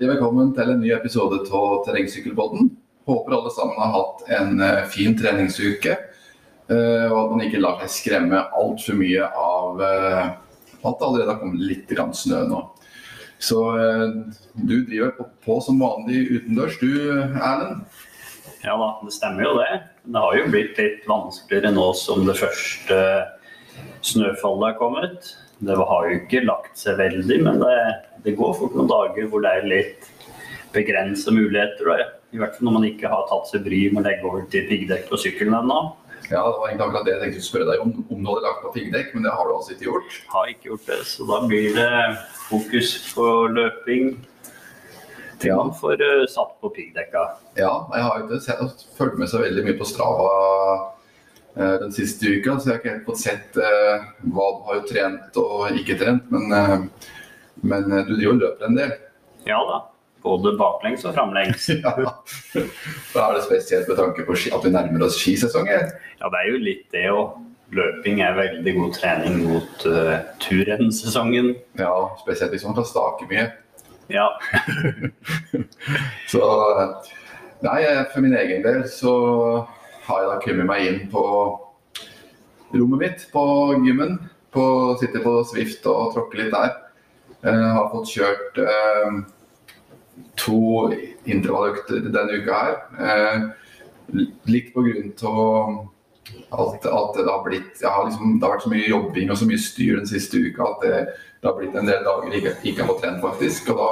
Hjertelig velkommen til en ny episode av Terrengsykkelpodden. Håper alle sammen har hatt en eh, fin treningsuke. eh, Og at man ikke lar seg skremme altfor mye av eh, at det allerede har kommet litt snø nå. Så du driver på, som vanlig utendørs du, Erlend? Ja da, det stemmer jo det. Det har jo blitt litt vanskeligere nå som det første snøfallet er kommet. Det har jo ikke lagt seg veldig, men det, det går fort noen dager hvor det er litt begrensa muligheter. Da. I hvert fall når man ikke har tatt seg bryet med å legge over til piggdekk på sykkelen ennå. Ja, det var egentlig akkurat det jeg tenkte å spørre deg om, om du hadde lagt på piggdekk, men det har du altså ikke gjort. Har ikke gjort det, så da blir det fokus på løping til man får eh, satt på piggdekka. Ja, jeg har ikke sett, fulgt med så veldig mye på Strava den siste uka, så jeg har ikke helt fått sett eh, hva du har trent og ikke trent. Men, eh, men eh, du driver og løper en del. Ja da. Både baklengs og framlengs. Ja. Da er det spesielt med tanke på at vi nærmer oss skisesongen. Ja, det er jo litt det òg. Løping er veldig god trening mot uh, turrennsesongen. Ja, spesielt hvis man kan stake mye. Ja. Så nei, eh, for min egen del så har jeg da kommet meg inn på rommet mitt på gymmen. På, sitter på Swift og tråkker litt der. Jeg har fått kjørt eh, to intervalløkter denne uka her. Eh, litt på grunn av at, at det har blitt har liksom, Det har vært så mye jobbing og så mye styr den siste uka at det, det har blitt en del dager jeg ikke, ikke har fått trent, faktisk. Og da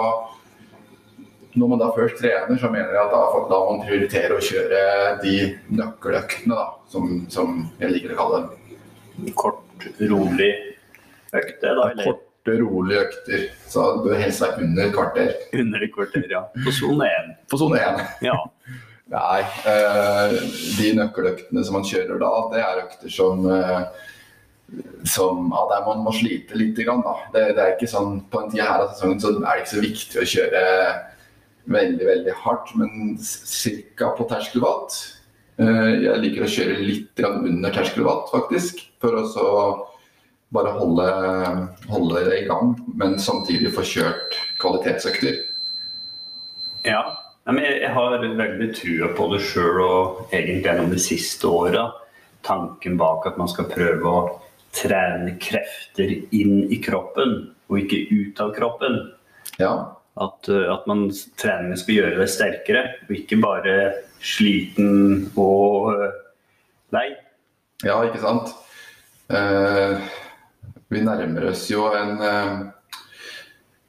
når man da først trener, så mener jeg at da, da må man prioritere å kjøre de nøkkeløktene, da, som, som jeg liker å kalle dem. Kort, rolig økte, da. Eller Korte, rolige økter. Så det bør helst være under kvarter. under et kvarter, ja. På sone én. På sone én. Ja. Nei, eh, de nøkkeløktene som man kjører da, det er økter som eh, som, ja, der man må slite litt. Grann. Det, det er ikke sånn, På en tid her av sesongen så er det ikke så viktig å kjøre veldig veldig hardt, men ca. på terskelwatt. Eh, Jeg liker å kjøre litt under terskelwatt, faktisk. For å så bare holde, holde det i gang, men samtidig få kjørt kvalitetsøkter. ja. Jeg jeg har veldig trua på det sjøl, og egentlig gjennom de siste åra. Tanken bak at man skal prøve å trene krefter inn i kroppen, og ikke ut av kroppen. Ja, At, uh, at man treningen skal gjøre deg sterkere, og ikke bare sliten og uh, lei. Ja, ikke sant? Eh, vi nærmer oss jo en eh,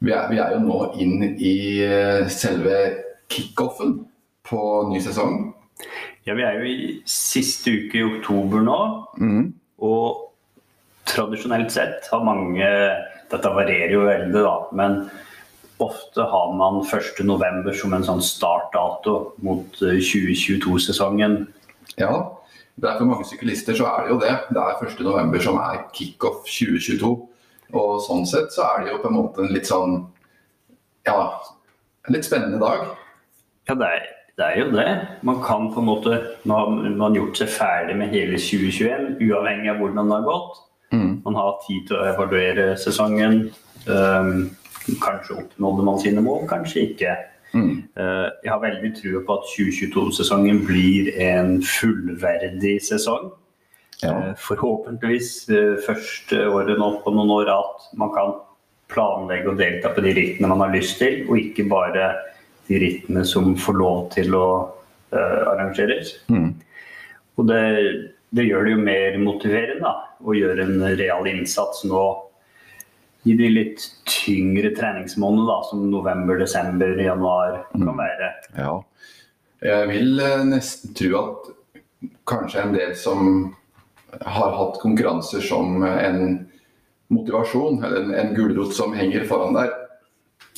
vi, er, vi er jo nå inn i eh, selve kickoffen på ny sesong. Ja, vi er jo i siste uke i oktober nå, og tradisjonelt sett har mange Dette varierer jo veldig, da, men ofte har man 1.11. som en sånn startdato mot eh, 2022-sesongen. Ja, det er for mange syklister så er det jo det. Det er 1.11. som er kickoff 2022. Og sånn sett så er det jo på en måte en litt sånn ja, en litt spennende dag. Ja, det er, det er jo det. Man kan på en måte Nå har man gjort seg ferdig med hele 2021, uavhengig av hvordan det har gått. Man har tid til å evaluere sesongen. Um, kanskje oppnådde man sine mål, kanskje ikke. Mm. Uh, jeg har veldig trua på at 2022-sesongen blir en fullverdig sesong. Ja. Uh, forhåpentligvis uh, første året nå på noen år at man kan planlegge og delta på de rittene man har lyst til, og ikke bare de rittene som får lov til å arrangeres. Mm. Og det, det gjør det jo mer motiverende da, å gjøre en real innsats nå i de litt tyngre treningsmånedene, da, som november, desember, januar kan være. Ja. Jeg vil eh, nesten tro at kanskje en del som har hatt konkurranser som en motivasjon, eller en, en gulrot som henger foran der,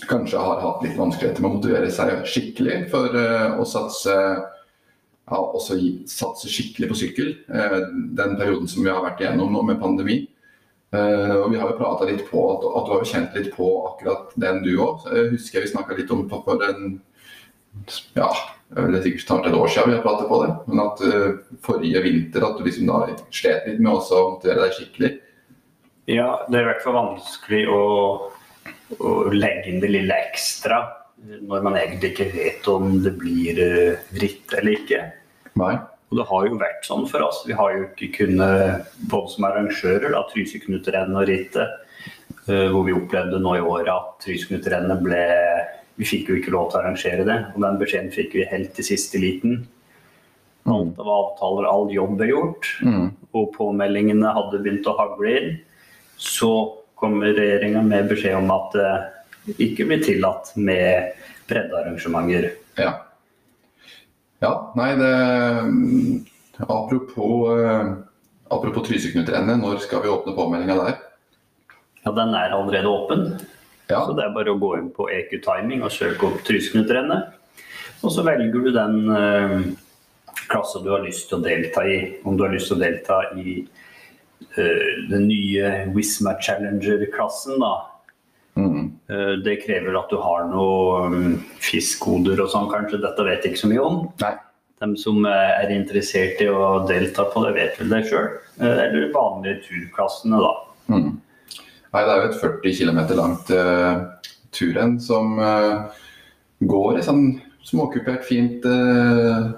kanskje har hatt litt vanskeligheter med å motivere seg skikkelig for uh, å satse ja, også gi, satse skikkelig på sykkel. Uh, den perioden som vi har vært igjennom nå med pandemi. Eh, og Vi har jo prata litt på at, at du har jo kjent litt på akkurat den du òg. Husker vi snakka litt om for en ja, det er sikkert snart et år siden vi har pratet på det. Men at uh, forrige vinter at du liksom da slet litt med også å håndtere deg skikkelig. Ja, det er i hvert fall vanskelig å, å legge inn det lille ekstra når man egentlig ikke vet om det blir vritt eller ikke. Nei. Og det har jo vært sånn for oss. Vi har jo ikke kunnet, både som arrangører, da, Tryseknutrennet og rittet, eh, hvor vi opplevde nå i året at Tryseknutrennet ble Vi fikk jo ikke lov til å arrangere det, og den beskjeden fikk vi helt til siste liten. Alt av avtaler, all jobb er gjort, Mm. og påmeldingene hadde begynt å hagle inn. Så kommer regjeringa med beskjed om at det ikke blir tillatt med breddearrangementer. Ja. Ja, nei, det Apropos, eh, apropos Tryseknuttrennet, når skal vi åpne påmeldinga der? Ja, den er allerede åpen. Ja. Så det er bare å gå inn på EQ Timing og søke opp Trysknuttrennet. Og så velger du den eh, klasse du har lyst til å delta i. Om du har lyst til å delta i eh, den nye Wisma Challenger-klassen, da. Mm. Eh, det krever at du har noe fiskkoder og sånn, kanskje. Dette vet jeg ikke så mye om. Nei. De som eh, er interessert i å delta på det, vet vel det sjøl. Eller vanlige turklassene, da. Mm. Nei, det er jo et 40 km langt uh, turrenn som uh, går i sånn småkupert, fint uh,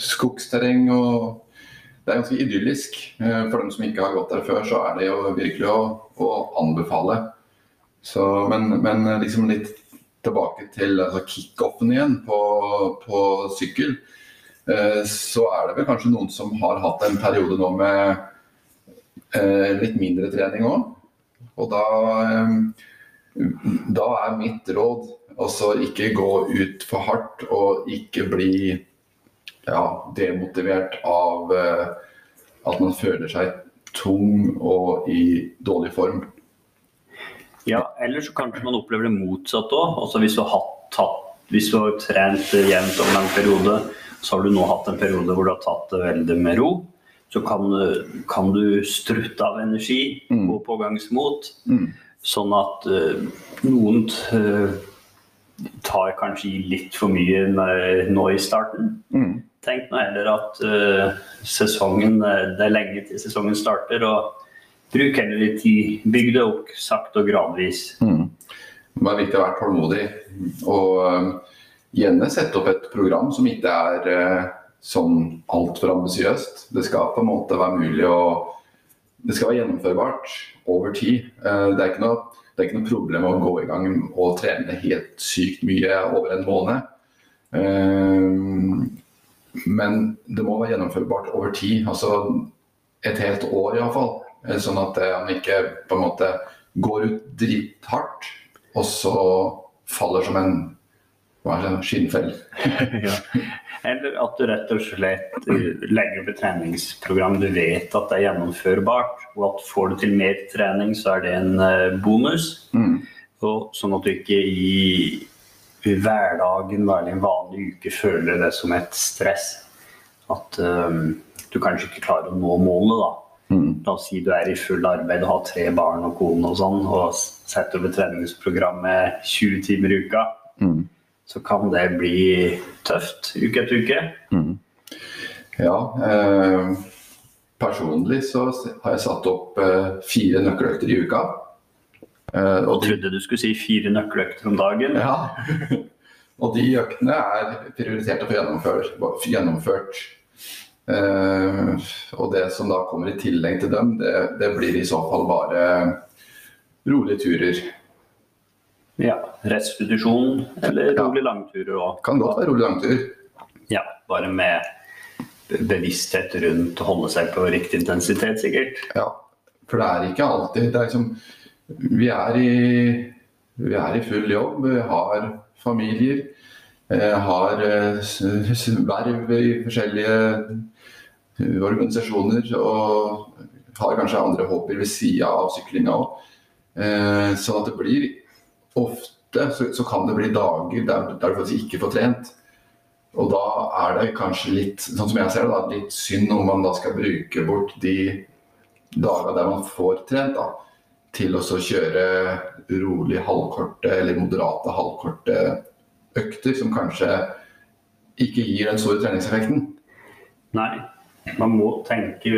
skogsterreng. og Det er ganske idyllisk. Eh, for dem som ikke har gått der før, så er det jo virkelig å, å anbefale. Så, men, men liksom litt tilbake til altså kickoffen igjen på, på sykkel. Eh, så er det vel kanskje noen som har hatt en periode nå med eh, litt mindre trening òg. Og da, eh, da er mitt råd altså ikke gå ut for hardt og ikke bli ja, demotivert av eh, at man føler seg tung og i dårlig form. Ja, eller så kanskje man opplever det motsatt òg. Altså hvis du har hatt, tatt, hvis du har trent jevnt over en periode, så har du nå hatt en periode hvor du har tatt det veldig med ro. Så kan, kan du strutte av energi Mm. gå pågangsmot. Mm. Sånn at uh, noen eh, tar kanskje i litt for mye nå- i starten. Mm. Tenk nå heller at uh, sesongen, det er lenge til sesongen starter. og Bruk heller litt tid. Bygg det opp sakte og gradvis. Mm. Det er viktig å være tålmodig og gjerne sette opp et program som ikke er eh, sånn altfor ambisiøst. Det skal på en måte være mulig å Det skal være gjennomførbart over tid. Eh, Det er ikke noe, det er ikke noe problem å gå i gang og trene helt sykt mye over en måned. Eh, Men det må være gjennomførbart over tid. Altså et helt år iallfall. Sånn at eh, han ikke på en måte går ut drithardt, og så faller som en hva er det, skinnfell. ja. Eller at du rett og slett eh, legger opp et treningsprogram du vet at det er gjennomførbart. Og at får du til mer trening, så er det en eh, bonus. Mm. Og sånn at du ikke i, i hverdagen eller en vanlig uke føler det som et stress. At um, du kanskje ikke klarer å nå målet, da. Mm. La oss si du er i full arbeid og har tre barn og kone og sånn, og setter opp et treningsprogram med 20 timer i uka. Mm. Så kan det bli tøft uke etter uke. Mm. Ja. Eh, personlig så har jeg satt opp eh, fire nøkkeløkter i uka. Eh, Og og trodde du skulle si fire nøkkeløkter om dagen. ja. og de øktene er prioritert å få gjennomført. gjennomført. Eh, og det som da kommer i tillegg til dem, det, det blir i så fall bare rolige turer. Ja, Restitusjon eller Ja. rolig langturer òg. Kan godt være rolig langtur. Ja, bare med bevissthet rundt å holde seg på riktig intensitet, sikkert. Ja, for det er ikke alltid det er liksom, vi, er i, vi er i full jobb, vi har familier, eh, har eh, verv i forskjellige organisasjoner og har kanskje andre hobbyer ved sida av syklinga òg. Eh, sånn at det blir ofte så, kan det bli dager der, du faktisk ikke får trent. Og da er det kanskje litt, sånn som jeg ser det, litt synd om man da skal bruke bort de dager der man får trent, da, til å kjøre rolig halvkorte eller moderate halvkorte økter som kanskje ikke gir den store treningseffekten. Nei, man må tenke,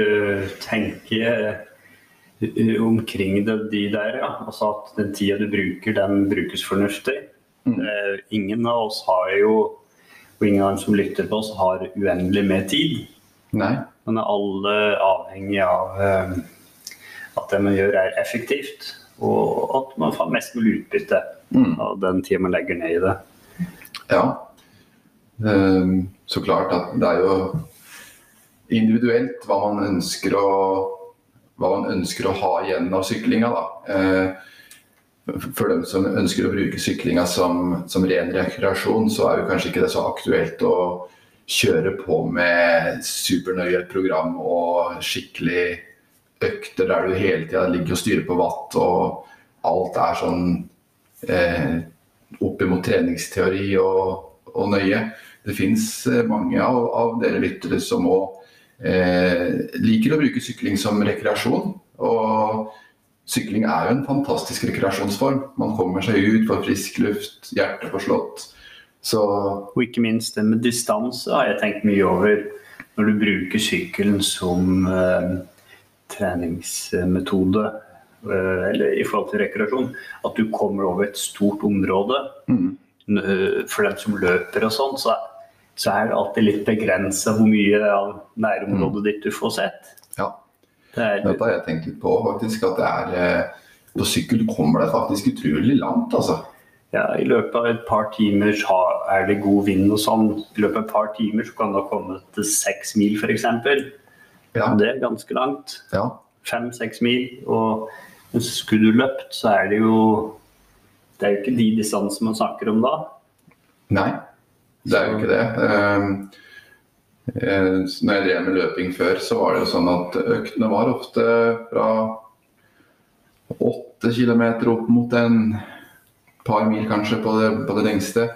tenke eh, omkring det, de der, ja. Altså at den tida du bruker, den brukes fornuftig. Mm. ingen av oss har jo, og ingen av dem som lytter på oss, har uendelig med tid. Nei. Men er alle avhengig av eh, at det man gjør er effektivt, og at man får mest mulig utbytte av den tida man legger ned i det. Ja. Ehm, Så klart at det er jo individuelt hva man ønsker å, man ønsker å ha igjen av syklinga. Eh, For dem som ønsker å bruke syklinga som, som ren rekreasjon, så er jo kanskje ikke det så aktuelt å kjøre på med supernøye program og skikkelig økter der du hele tida ligger og styrer på watt og alt er sånn eh, oppimot treningsteori og, og nøye. Det fins mange av, av dere lyttere som òg eh, liker å bruke sykling som rekreasjon. Og sykling er jo en fantastisk rekreasjonsform. Man kommer seg ut, får frisk luft, hjertet får slått. Så Og ikke minst det med distanse har jeg tenkt mye over når du bruker sykkelen som eh, treningsmetode. eh, eller i forhold til rekreasjon. At du kommer over et stort område. N- eh, For dem som løper og sånn, så, så er det alltid litt begrensa hvor mye av nærområdet ditt du får sett. ja, Det er, dette har jeg tenkt litt på faktisk. At det er eh, På sykkel kommer det faktisk utrolig langt, altså. ja, I løpet av et par timer er det god vind og sånn. I løpet av et par timer så kan du ha kommet til seks mil f.eks. Ja, Det er ganske langt. ja. Fem-seks mil. Og skulle du løpt, så er det jo Det er jo ikke de distansene man snakker om da. Nei, det er jo ikke det. Ehm, eh, Når jeg drev med løping før, så var det jo sånn at øktene var ofte fra åtte kilometer opp mot en par mil kanskje på det, på det lengste.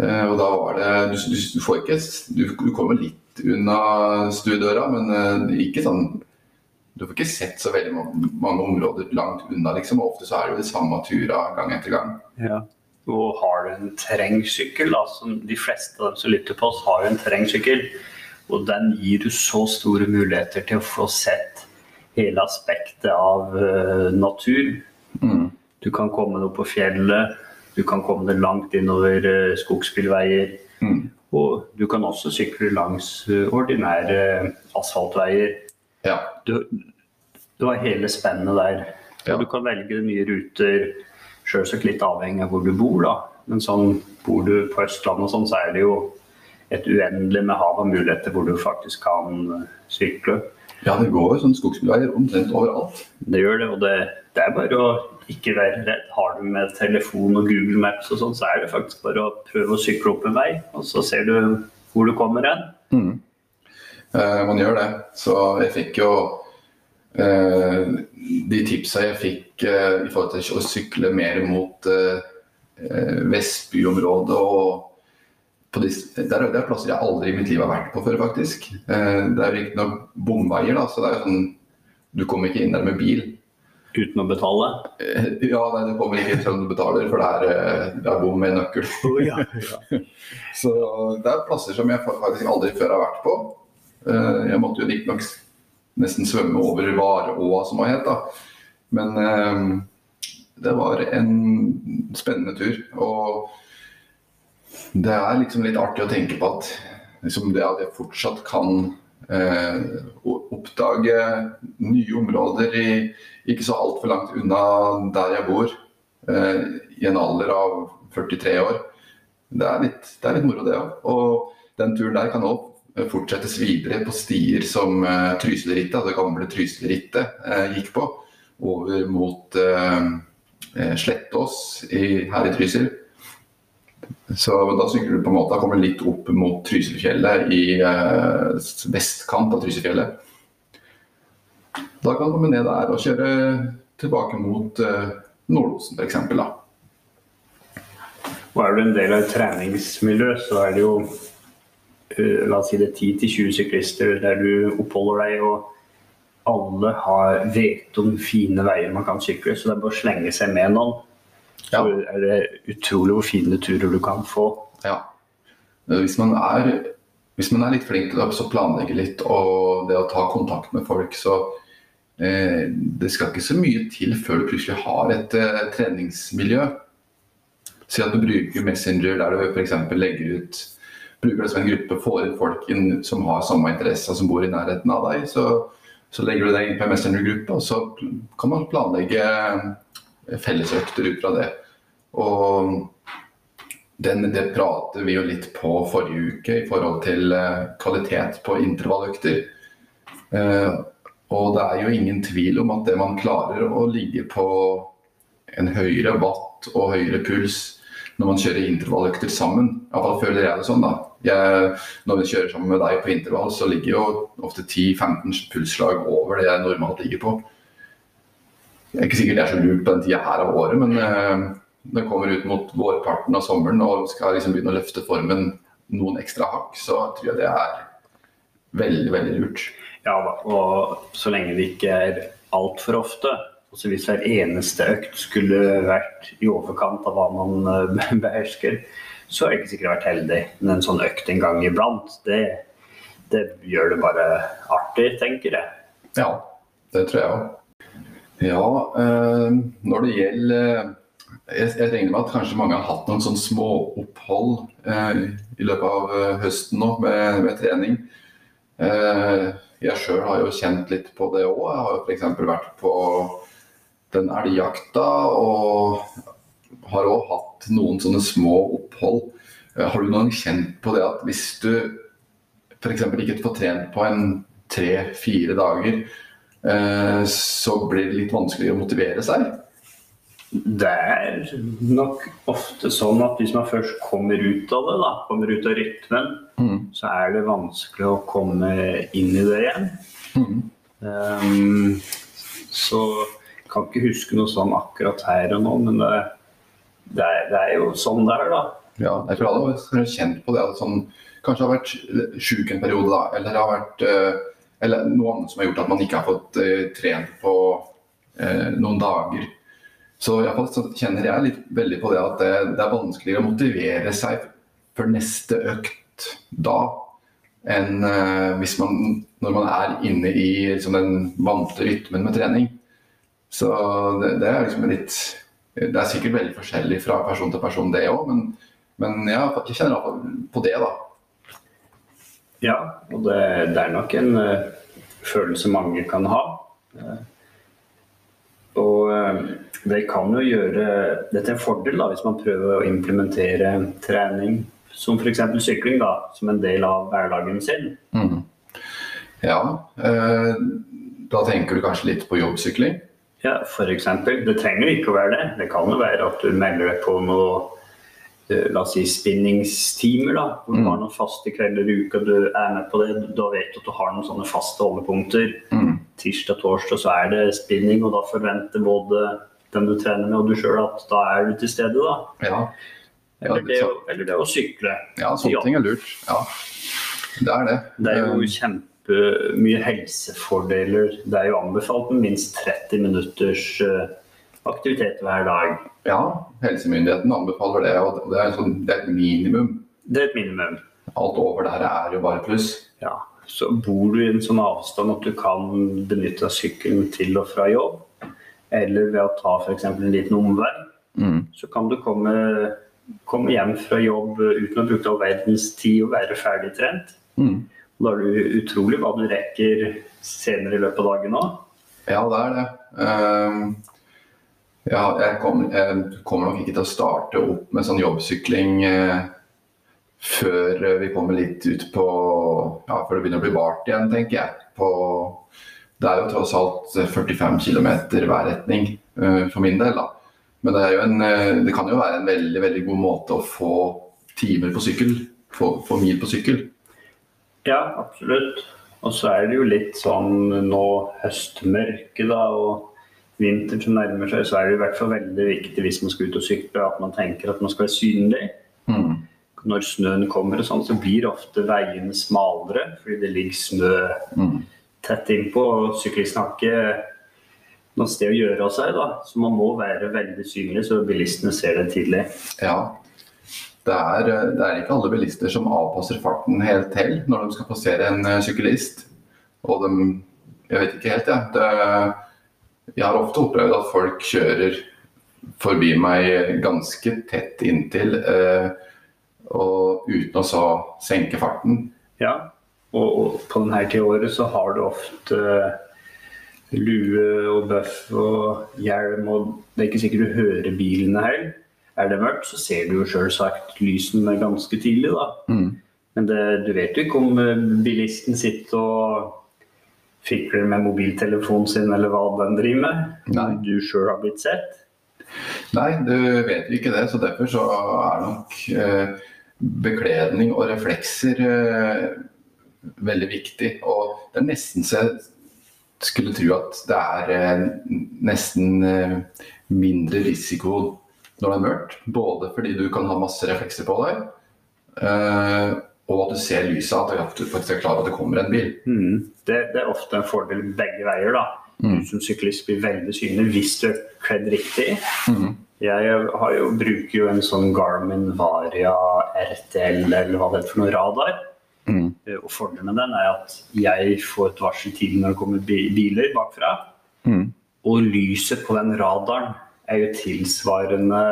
Eh, Og da var det Du, du, får ikke du, du kommer litt unna stuedøra, men eh, ikke sånn Du får ikke sett så veldig mange, mange områder langt unna, liksom. Og ofte så er det jo de samme tura gang etter gang. Og har du en terrengsykkel, som de fleste av dem som lytter på oss, har jo en terrengsykkel, og den gir du så store muligheter til å få sett hele aspektet av uh, natur. Mm. Du kan komme deg opp på fjellet, du kan komme deg langt innover uh, skogsbilveier. Mm. Og du kan også sykle langs uh, ordinære asfaltveier. Ja. Du, du har hele spennet der. Ja. Og du kan velge nye ruter, selvsagt litt avhengig av hvor du bor. da. Men sånn, bor du på Østlandet, og sånn, så er det jo et uendelig med hav av muligheter hvor du faktisk kan eh, sykle. ja, det går jo sånn skogsbilveier omtrent overalt. Det gjør det, og det, det er bare å ikke være redd. Har du med telefon og Google Maps og sånn, så er det faktisk bare å prøve å sykle opp en vei, og så ser du hvor du kommer hen. Eh, man gjør det. Så jeg fikk jo eh, De tipsa jeg fikk uh, i forhold til å sykle mer mot uh, Vestbyområdet og på de, der, det er plasser jeg aldri i mitt liv har vært på før, faktisk. Uh, det er riktignok bomveier, da, så det er sånn Du kommer ikke inn der med bil. Uten å betale. Ja, nei, du kommer ikke inn selv om du betaler, for det er, det er bom med nøkkel. Så det er plasser som jeg faktisk aldri før har vært på. Jeg måtte jo riktignok nesten svømme over Varåa, som det het. Men eh, det var en spennende tur. Og det er liksom litt artig å tenke på at liksom det at jeg fortsatt kan eh, oppdage nye områder i, ikke så altfor langt unna der jeg bor, eh, i en alder av 43 år. Det er litt, det er litt moro, det òg. Og den turen der kan òg fortsettes videre på stier som eh, Trysilrittet, det gamle Trysilrittet, eh, gikk på. Over mot eh, eh, Slettås i, her i Trysil. Så da sykler du på en måte, da kommer du litt opp mot Trysilfjellet i eh, vestkant av Trysilfjellet. Da kan du komme ned der og kjøre tilbake mot uh, Nordosen f.eks. Og er du en del av et treningsmiljø, så er det jo eh, la oss si det 10-20 syklister der du oppholder deg, og alle har vet om fine veier man kan sykle, så det er bare å slenge seg med noen. Ja. Så er det utrolig hvor fine turer du kan få. Ja. Hvis man er, hvis man er litt flink til å planlegge litt og det å ta kontakt med folk, så eh, det skal ikke så mye til før du plutselig har et eh, treningsmiljø. Si at du bruker Messenger der du f.eks. legger ut bruker det som en gruppe, får inn folk som har samme interesser, som bor i nærheten av deg. Så, så legger du det inn på en Messenger-gruppe, og så kan man planlegge fellesøkter ut fra det. Og den, det prater vi jo litt på forrige uke i forhold til eh, kvalitet på intervalløkter. Eh, og det er jo ingen tvil om at det man klarer å ligge på en høyere watt og høyere puls når man kjører intervalløkter sammen. Iallfall føler jeg det sånn. da. Jeg, når vi kjører sammen med deg på intervall, så ligger jo ofte 10-15 pulsslag over det jeg normalt ligger på. Jeg er ikke sikkert det er så lurt på den tida her av året, men eh, når det kommer ut mot vårparten av sommeren og skal liksom begynne å løfte formen noen ekstra hakk, så tror jeg det er veldig, veldig lurt. Ja da, og så lenge det ikke er altfor ofte, Også Hvis hver eneste økt skulle vært i overkant av hva man eh, behersker, så er det ikke sikkert vært heldig. Men en sånn økt en gang iblant, det, det gjør det bare artig, tenker jeg. Ja, det tror jeg òg. Ja, øh, når det gjelder jeg, jeg, regner med at kanskje mange har hatt noen sånn småopphold øh, i løpet av høsten nå med, med trening. Uh, jeg sjøl har jo kjent litt på det òg. Jeg har jo f.eks. vært på den elgjakta, og har òg hatt noen sånne små opphold. Eh, har du noen kjent på det at hvis du f.eks. ikke får trent på en tre-fire dager, eh, så blir det litt vanskeligere å motivere seg? Det er nok ofte sånn at hvis man først kommer ut av det, da, kommer ut av rytmen, mm. så er det vanskelig å komme inn i det igjen. Mm. Um, så kan ikke huske noe sånn akkurat her og nå, men det, det, er, det er, jo sånn det er, da. Ja, jeg tror alle har kjent på det. at sånn, Kanskje har vært sjuk en periode, da, eller har vært uh, eller noe annet som har gjort at man ikke har fått uh, trent på uh, noen dager. Så iallfall så kjenner jeg litt veldig på det at det, det er vanskeligere å motivere seg for neste økt da enn hvis man, når man er inne i liksom, den vante rytmen med trening. Så det, det, er liksom litt Det er sikkert veldig forskjellig fra person til person, det òg, men, men ja, jeg kjenner iallfall på det, da. Ja, og det, det er nok en uh, følelse mange kan ha. Uh, og det kan jo gjøre det til en fordel da, hvis man prøver å implementere trening som f.eks. sykling da, som en del av hverdagen sin. Mm. Ja, da tenker du kanskje litt på jobbsykling? Ja, f.eks. Det trenger ikke å være det. Det kan jo være at du melder deg på noe eh, la oss si spinningstimer. da, hvor Du mm. har noen faste kvelder i uka, du er med på det. Da vet du at du har noen sånne faste holdepunkter. Mm. Tirsdag, torsdag så er det spinning, og da forventer både den du trener med og du sjøl at da er du til stede. da. Ja. Ja, eller, det, så... eller, det, å sykle. Ja, sånne ting er lurt. Ja, det er det. Det er jo eh, kjempe mye helsefordeler. Det er jo anbefalt med minst 30 minutters eh, aktivitet hver dag. Ja, helsemyndigheten anbefaler det, og det er, sånn, det er et minimum. Det er et minimum. Alt over der er jo bare pluss. Ja, så bor du i en sånn avstand at du kan benytte deg sykkelen til og fra jobb, eller ved å ta f.eks. en liten omvei, mm. så kan du komme, komme, hjem fra jobb uten å bruke all verdens tid og være ferdig trent. Mm. Da er det utrolig hva du rekker senere i løpet av dagen òg. Ja, det er det. Uh, ja, jeg, kommer, jeg, kommer, nok ikke til å starte opp med sånn jobbsykling uh, før vi kommer litt ut på Ja, før det begynner å bli bart igjen, tenker jeg. På, det er jo tross alt 45 km hver retning uh, for min del, da. Men det, en, det, kan jo være en veldig, veldig god måte å få timer på sykkel, få, få mil på sykkel. Ja, absolutt. Og så er det jo litt sånn nå høstmørke da, og vinter som nærmer seg, så er det i hvert fall veldig viktig hvis man skal ut og sykle, at man tenker at man skal være synlig. Mm. Når snøen kommer, og sånn, så blir ofte veiene smalere fordi det ligger snø mm. tett innpå. og Syklisten har ikke noe sted å gjøre av seg, da. så man må være veldig synlig så bilistene ser det tidlig. Ja, det er, eh, det er, ikke alle bilister som avpasser farten helt til når de skal passere en uh, syklist. Og de Jeg vet ikke helt, jeg. Ja. jeg har ofte opplevd at folk kjører forbi meg ganske tett inntil, eh, og uten å så senke farten. Ja, og, og på denne tida av året så har du ofte lue og bøff og hjelm, og det er ikke sikkert du hører bilene heller. Er det mørkt, så ser du jo sjølsagt lysene ganske tidlig, da. Mm. Men det, du vet jo ikke om eh, bilisten sitter og fikler med mobiltelefonen sin, eller hva den driver med. Nei. Du sjøl har blitt sett. Nei, du vet jo ikke det, så derfor så er nok eh, bekledning og reflekser eh, veldig viktig. Og det er nesten så jeg skulle tro at det er eh, nesten eh, mindre risiko når det er mørkt. Både fordi du kan ha masse reflekser på deg, eh, og at du ser lyset, at du faktisk er klar over at det kommer en bil. Mm. Det, det er ofte en fordel begge veier. da. Mm. Du som syklist blir veldig synlig hvis du er kledd riktig. Mm. Jeg har jo, bruker jo en sånn Garmin Varia RTL eller hva det er for noe radar. Mm. Eh, Og Fordelen med den er at jeg får et varsel tidlig når det kommer biler bakfra. Mm. Og lyset på den radaren er jo tilsvarende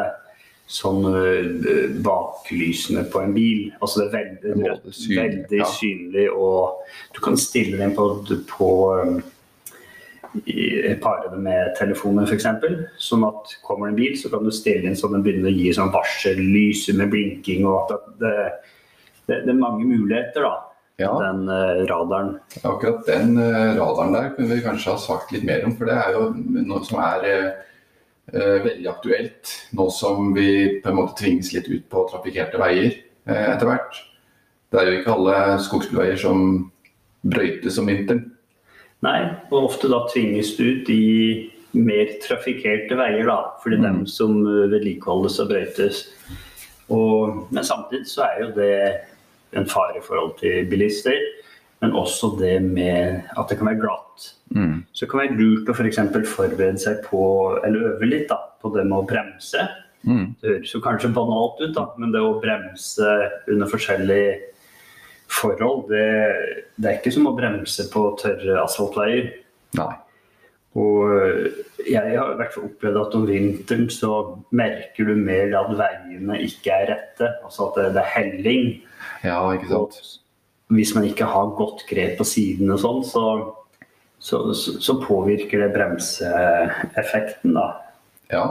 sånn øh, baklysene på en bil. Altså det er veldig, det synlig, veldig ja. synlig, og du kan stille den på, på um, pare det med telefonen f.eks. Sånn at kommer det en bil, så kan du stille inn så den begynner å gi sånn varsellys med blinking. og at det, det, det er mange muligheter, da. Ja. Den uh, radaren. Akkurat den uh, radaren der kunne vi kanskje ha sagt litt mer om, for det er jo noe som er eh, eh, veldig aktuelt nå som vi på en måte tvinges litt ut på trafikkerte veier eh, etter hvert. Det er jo ikke alle skogsbilveier som brøytes om vinteren. Nei, og ofte da tvinges du ut i mer trafikkerte veier, da. For det er dem som eh, vedlikeholdes og brøytes. Og, men samtidig så er jo det en fare i forhold til bilister. Men også det med at det kan være glatt. Så det kan være lurt å f.eks. For forberede seg på, eller øve litt da, på det med å bremse. Mm. Det høres jo kanskje banalt ut, da, men det å bremse under forskjellige forhold, det, det er ikke som å bremse på tørre asfaltveier. Nei. Og øh, jeg har i hvert fall opplevd at om vinteren så merker du mer at veiene ikke er rette. Altså at det, det er helling. Ja, ikke Og sant. Hvis man ikke har godt grep på sidene og sånn, så, så, så, påvirker det bremseeffekten, da. Ja.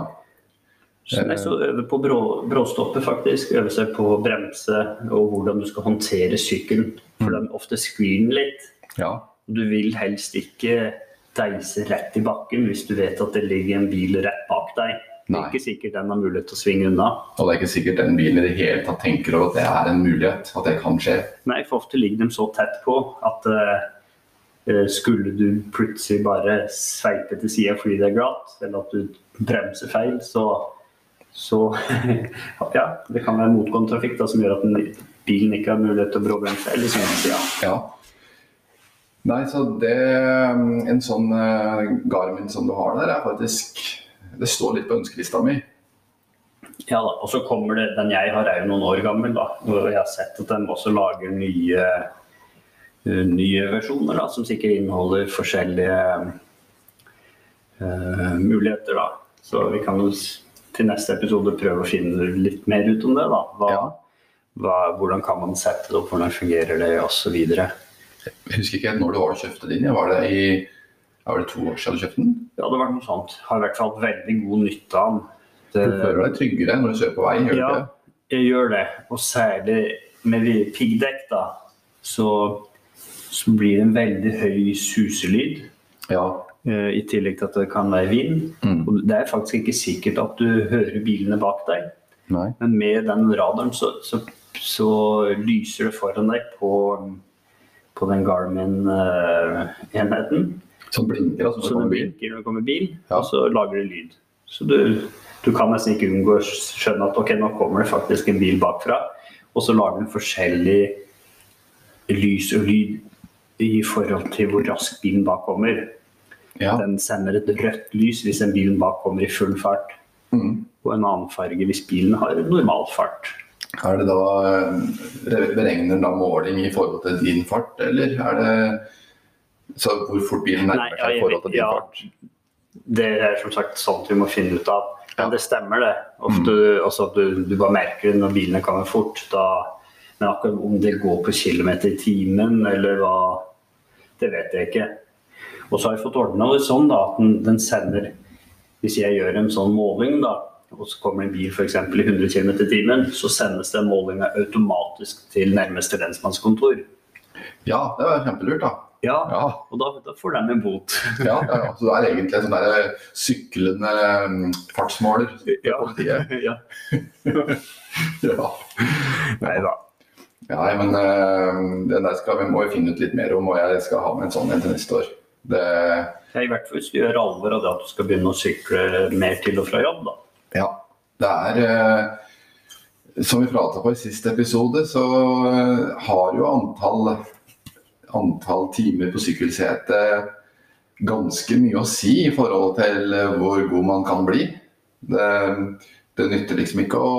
Så, jeg så øve på brå, bråstoppet, faktisk. Øve seg på å bremse og hvordan du skal håndtere sykkelen. For den ofte sklir litt. ja. Du vil helst ikke deise rett i bakken hvis du vet at det ligger en bil rett bak deg. Det er ikke sikkert den har mulighet til å svinge unna. Og det er ikke sikkert den bilen i det hele tatt tenker over at det er en mulighet, at det kan skje. Nei, for ofte ligger de så tett på at uh, skulle du plutselig bare sveipe til sida fordi det er glatt, eller at du bremser feil, så, så Ja, det kan være motgående trafikk da, som gjør at den, bilen ikke har mulighet til å bråbremse eller sånn, ja. Ja. Nei, så det En sånn eh, Garmin som du har der, er faktisk Det står litt på ønskelista mi. Ja da, og så kommer det, Den jeg har er jo noen år gammel, da. Og jeg har sett at de også lager nye, eh, nye versjoner da, som sikkert inneholder forskjellige uh, muligheter. da. Så vi kan jo til neste episode prøve å finne litt mer ut om det. da. Hva, Ja. hva, hvordan kan man sette det opp, hvordan fungerer det osv. Jeg husker ikke helt når du var og kjøpte din. Ja, Var det i var det to år siden du kjøpte den? Ja, det hadde vært noe sånt. Har i hvert fall hatt veldig god nytte av den. Du føler deg tryggere når du kjører på vei? gjør Ja, det? jeg gjør det. Og særlig med de piggdekk, da, så, så blir det en veldig høy suselyd. Ja. eh, I tillegg til at det kan være vind. Mm. Og det er faktisk ikke sikkert at du hører bilene bak deg, Nei. men med den radaren så, så, så lyser det foran deg på, på den Garmin-enheten. Som blinker, altså. Så det blinker når det kommer bil, Ja. og så lager det lyd. Så du, du kan nesten ikke unngå å skjønne at ok, nå kommer det faktisk en bil bakfra. Og så lager den forskjellig lys og lyd i forhold til hvor raskt bilen bak kommer. Ja. Den sender et rødt lys hvis en bil bak kommer i full fart, Mm. og en annen farge hvis bilen har normal fart. Er det da Beregner Beregner da måling i forhold til din fart, eller er det så hvor fort bilen nærmer seg i forhold til din ja. fart? det er som sagt sånt vi må finne ut av. Men Ja. det stemmer, det. Ofte mm. at du, du bare merker det når bilene kommer fort. Da, men akkurat om det går på kilometer i timen, eller hva Det vet jeg ikke. Og så har jeg fått ordna det sånn da, at den, den sender Hvis jeg gjør en sånn måling, da, og så kommer en bil f.eks. i 100 km i timen, så sendes den målinga automatisk til nærmeste lensmannskontor. Ja, det var kjempelurt, da. Ja, Ja, og da, da får de en bot. ja, ja. Så det er egentlig en sånn der syklende mm, fartsmåler Ja. politiet. ja. Ja. Nei da. Ja, men uh, den der skal, vi må jo finne ut litt mer om, og jeg skal ha med en sånn en til neste år. Det, Ja, I hvert fall hvis du gjør alvor av det at du skal begynne å sykle mer til og fra jobb. da. ja, det er Uh Som vi prata på i siste episode, så eh, har jo antall, antall timer på sykkelsete ganske mye å si i forhold til eh, hvor god man kan bli. Det, det nytter liksom ikke å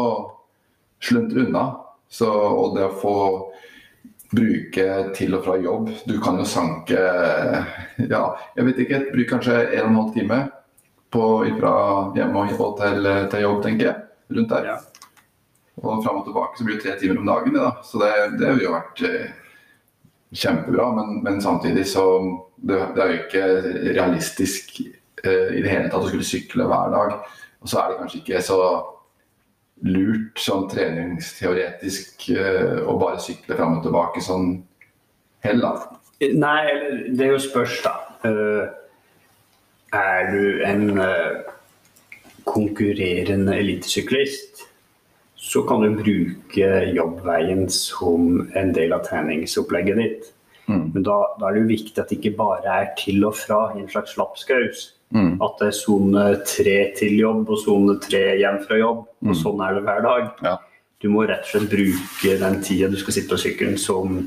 sluntre unna. Så, og det å få bruke til og fra jobb Du kan jo sanke ja, jeg vet ikke, bruk kanskje en og en halv time på, fra hjemme og til, til jobb, tenker jeg. Rundt der. Ja. Og fram og tilbake så blir det tre timer om dagen. Da. Så det, det ville jo vært eh, kjempebra, men, men samtidig så det, det er jo ikke realistisk eh, i det hele tatt å skulle sykle hver dag. Og så er det kanskje ikke så lurt sånn treningsteoretisk eh, å bare sykle fram og tilbake sånn heller. Nei, det er jo spørs, da. Uh, er du en uh, konkurrerende elitesyklist, så kan du bruke jobbveien som en del av treningsopplegget ditt. Mm. Men da, da er det jo viktig at det ikke bare er til og fra i en slags lapskaus. Mm. At det er sone tre til jobb og sone tre hjem fra jobb. Og sånn er det hver dag. Ja. Du må rett og slett bruke den tida du skal sitte på sykkelen som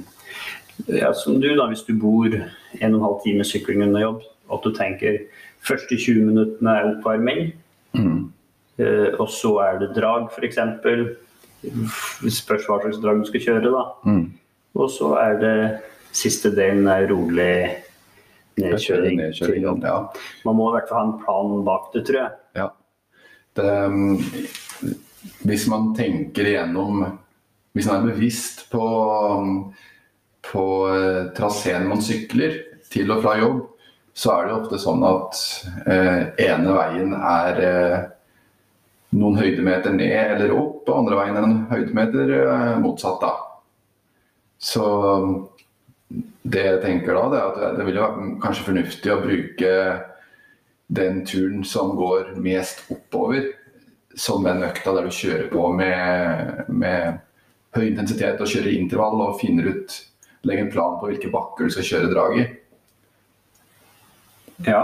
ja, som du, da, hvis du bor en og en halv time sykling under jobb, at du tenker første 20 minuttene er oppvarming, Mm. Eh, og så er det drag, f.eks. Spørs hva slags drag du skal kjøre, da. Mm. Og så er det siste delen er rolig nedkjøring Nedkjøring, ja. Man må i hvert fall ha en plan bak det, tror jeg. Ja. Det, um, hvis man tenker igjennom Hvis man er bevisst på, på eh, traseen man sykler til og fra jobb, så er det ofte sånn at eh, ene veien er eh, noen høydemeter ned eller opp, og andre veien en høydemeter eh, motsatt. da. Så det jeg tenker da, det er at det vil jo være kanskje fornuftig å bruke den turen som går mest oppover, som den økta der du kjører på med, med høy intensitet og kjører intervall og finner ut Legger en plan på hvilke bakker du skal kjøre drag i. Ja.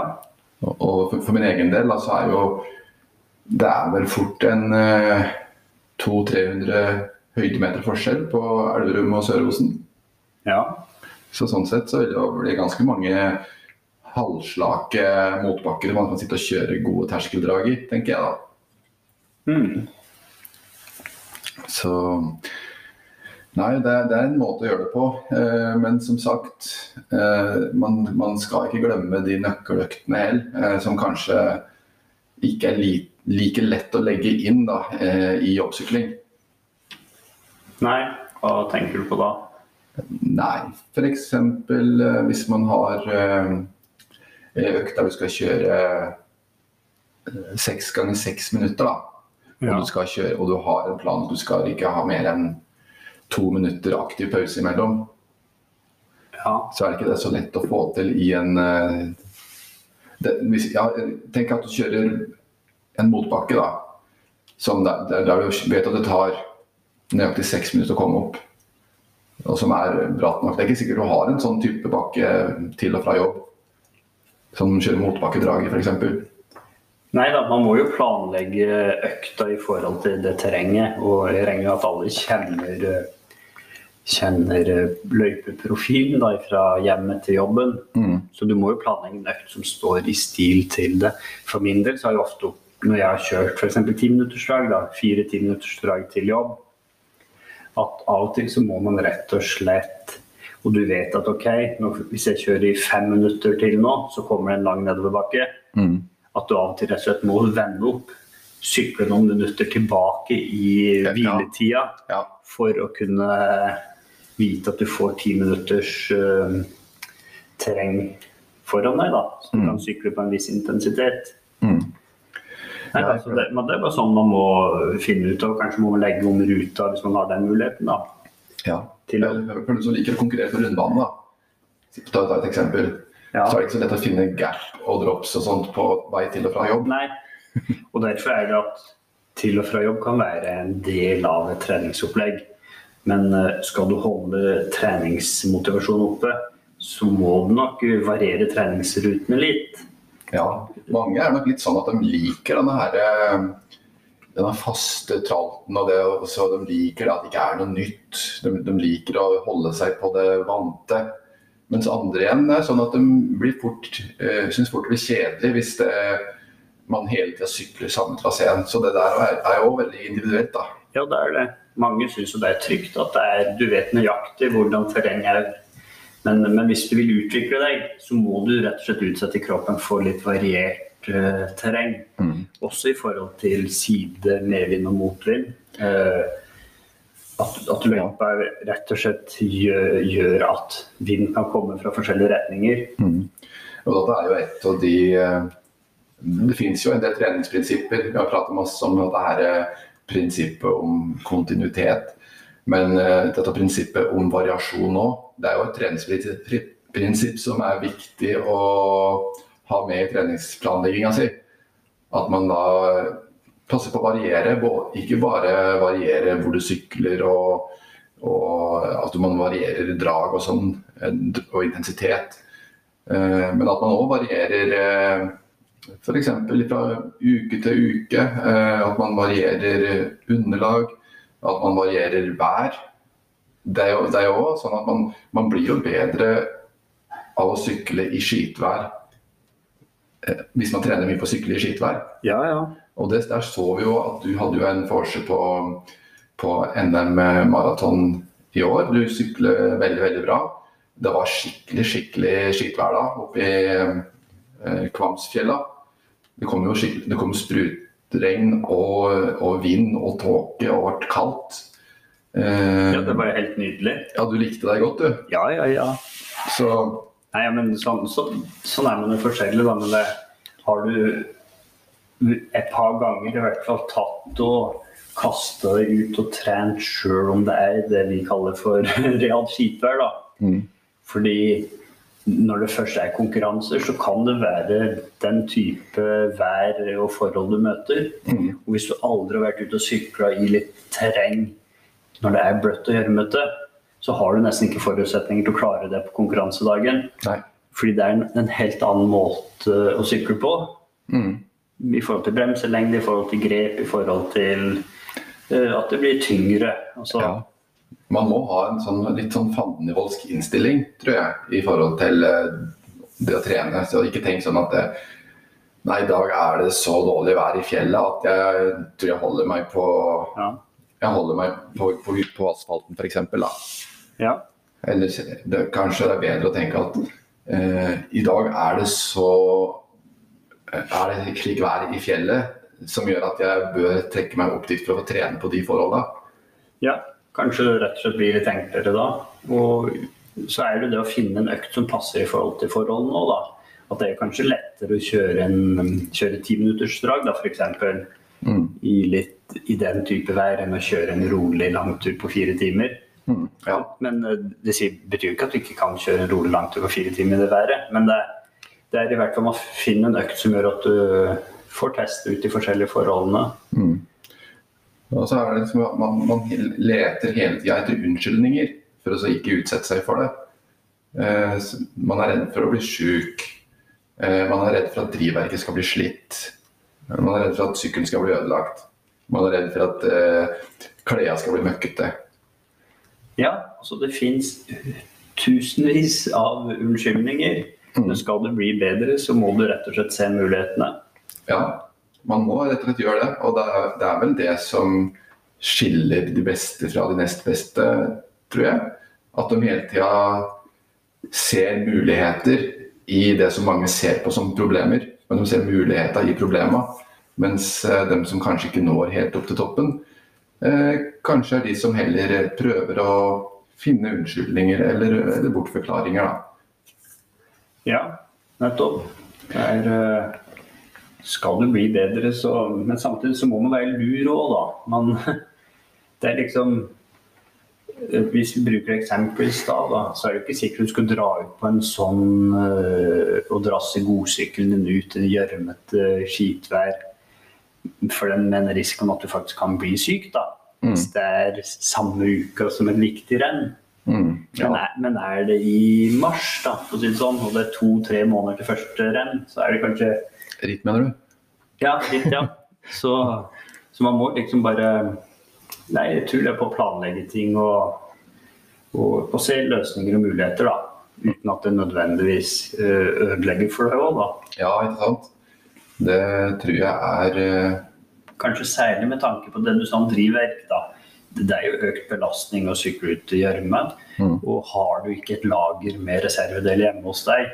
Og og for, for min egen del da, så er jo Det er vel fort en eh, 200-300 høydemeter forskjell på Elverum og Sør-Osen. ja. Så sånn sett så vil det bli ganske mange halvslake motbakker man kan sitte og kjøre gode terskeldrag i, tenker jeg da. Mm. Så Nei, det, er- det er en måte å gjøre det på. Eh, men som sagt, eh, man, man skal ikke glemme de nøkkeløktene heller, eh, som kanskje ikke er li, like lett å legge inn da, eh, i jobbsykling. Nei, hva tenker du på da? Nei, f.eks. Eh, hvis man har økt der du skal kjøre eh, seks ganger seks minutter, da. Og, Ja. du skal kjøre, og du har en plan at du skal ikke ha mer enn to minutter aktiv pause imellom, Ja. så er det ikke det så lett å få til i en det, hvis, ja, Tenk at du kjører en motbakke, da. Som der, der, du vet at det tar nøyaktig seks minutter å komme opp. Og som er bratt nok. Det er ikke sikkert du har en sånn type bakke til og fra jobb. Som kjører motbakkedraget, i, f.eks. Nei da, man må jo planlegge økta i forhold til det terrenget. Og jeg regner med at alle kjenner, kjenner løypeprofilen da, fra hjemmet til jobben. Mm. Så du må jo planlegge en økt som står i stil til det. For min del så har jeg ofte, når jeg har kjørt f.eks. timinuttersdrag, fire timinuttersdrag til jobb, at av og til så må man rett og slett Og du vet at ok, hvis jeg kjører i fem minutter til nå, så kommer det en lang nedoverbakke Mm. at du av og til rett og slett må vende opp. Sykle noen minutter tilbake i Ja. hviletida Ja. for å kunne vite at du får ti minutters uh, terreng foran deg, da. Så du kan sykle på en viss intensitet. Mm. Nei, altså det, men det er bare sånn man må finne ut av. Kanskje må man legge om ruta hvis man har den muligheten. da. ja. Til å- Eller For du som liker å konkurrere på rundbanen, da. Ta, ta et eksempel. Ja. Så er det ikke så lett å finne gap og drops og sånt på vei til og fra jobb. Nei. Og derfor er det at til og fra jobb kan være en del av et treningsopplegg. Men eh, skal du holde treningsmotivasjonen oppe, så må du nok variere treningsrutene litt. Ja, mange er nok litt sånn at de liker denne her eh, denne faste tralten og det, så de liker at det ikke er noe nytt. De, de liker å holde seg på det vante. Mens andre igjen er sånn at de blir fort, uh, syns fort det blir kjedelig hvis det, man hele tida sykler samme traseen. Så det der er, er jo veldig individuelt, da. Ja, det er det. Mange syns jo det er trygt at det er, du vet nøyaktig hvordan terrenget er. Men, men hvis du vil utvikle deg, så må du rett og slett utsette kroppen for litt variert uh, terreng. Også i forhold til side, medvind og motvind. Uh, at, at løypa rett og slett gjør, gjør at vind kan komme fra forskjellige retninger. Og dette er jo et av de eh, Det finnes jo en del treningsprinsipper. Vi har pratet masse om dette her prinsippet om kontinuitet. Men eh, dette prinsippet om variasjon òg, det er jo et treningsprinsipp som er viktig å ha med i treningsplanlegginga si. At man da passer på å variere. Ikke bare variere hvor du sykler og, og at man varierer drag og sånn, eh, og intensitet. Eh, Men at man òg varierer f.eks. fra uke til uke. At man varierer underlag. At man varierer vær. Det er jo, det er jo også sånn at man, man blir jo bedre av å sykle i skitvær eh, hvis man trener mye på å sykle i skitvær. Ja, ja. Og det, der så vi jo at du hadde jo en forse på, på NM maraton i år. Du sykler veldig, veldig bra. Det var skikkelig, skikkelig skitvær da oppe i eh, Kvamsfjella. Det kom jo det kom sprutregn og, og vind og tåke og ble kaldt. Eh, ja det var jo helt nydelig. ja, du likte deg godt, du. Ja, ja, ja. Så Nei, men sånn, så, sånn er man jo forskjellig, da. Men det har du et par ganger i hvert fall tatt og kasta deg ut og trent sjøl om det er det vi kaller for realt skitvær, da. Mm. Fordi når det først er konkurranser, så kan det være den type vær og forhold du møter. Og hvis du aldri har vært ute og sykla i litt terreng når det er bløtt og gjørmete, så har du nesten ikke forutsetninger til å klare det på konkurransedagen. nei. Fordi det er en, en helt annen måte å sykle på. Mm. I forhold til bremselengde, i forhold til grep, i forhold til uh, at det blir tyngre. Altså, Ja. Man må ha en sånn, litt sånn fandenivoldsk innstilling, tror jeg, i forhold til eh, det å trene. Så ikke tenk sånn at det, Nei, i dag er det så dårlig vær i fjellet at jeg tror jeg holder meg på ja. Jeg holder meg på, på, på asfalten, f.eks. ja. Eller det, kanskje det er bedre å tenke at eh, i dag er det så Er det slik vær i fjellet som gjør at jeg bør trekke meg opp dit for å få trene på de forholdene. Ja, kanskje det rett og slett blir litt enklere da. Og så er det det å finne en økt som passer i forhold til forholdene òg, da. At det er kanskje lettere å kjøre en kjøre timinuttersdrag, da f.eks. Mm. I, litt, i den type vær enn å kjøre en rolig langtur på fire timer. Mm. Ja. Men eh, det betyr ikke at du ikke kan kjøre en rolig langtur på fire timer i det været. Men det, det er i hvert fall å finne en økt som gjør at du får test ut de forskjellige forholdene. Og så er det liksom at man, man leter hele tida etter unnskyldninger for å så ikke utsette seg for det. Eh, man er redd for å bli sjuk. Eh, man er redd for at drivverket skal bli slitt. Eh, Man er redd for at sykkelen skal bli ødelagt. Man er redd for at eh, klærne skal bli møkkete. Ja, altså det fins tusenvis av unnskyldninger. Men skal du bli bedre, så må du rett og slett se mulighetene. Ja, man må rett og slett gjøre det. Og det er, det er vel det som skiller de beste fra de nest beste, tror jeg. At de hele tida ser muligheter i det som mange ser på som problemer. men de ser muligheter i problemene. Mens de som kanskje ikke når helt opp til toppen, eh, kanskje er de som heller prøver å finne unnskyldninger eller, eller bortforklaringer. Da. Ja, nettopp. Det er, eh, skal du bli bedre, så Men samtidig så må man være lur òg, da. Man, det er liksom hvis vi bruker eksempel i stad, så er det ikke sikkert du skal dra ut på en sånn uh, og drasse godsykkelen din ut i gjørmete skitvær for den med risikoen at du faktisk kan bli syk, da. Mm. Hvis det er samme uka som et viktig renn. Mm, ja. men, er, men, er, det i mars, da, for å si det sånn, og det er to-tre måneder til første renn, så er det kanskje Ritt, mener du? Ja, ritt, ja. Så, så man må liksom bare Nei, jeg tror det er på å planlegge ting og, og, og se løsninger og muligheter, da. Uten at det nødvendigvis eh, ødelegger for deg òg, da. Ja, ikke sant. Det tror jeg er eh, Kanskje særlig med tanke på det du sa om drivverk. da. Det er jo økt belastning å sykle ut i gjørmen. Mm. Og har du ikke et lager med reservedel hjemme hos deg,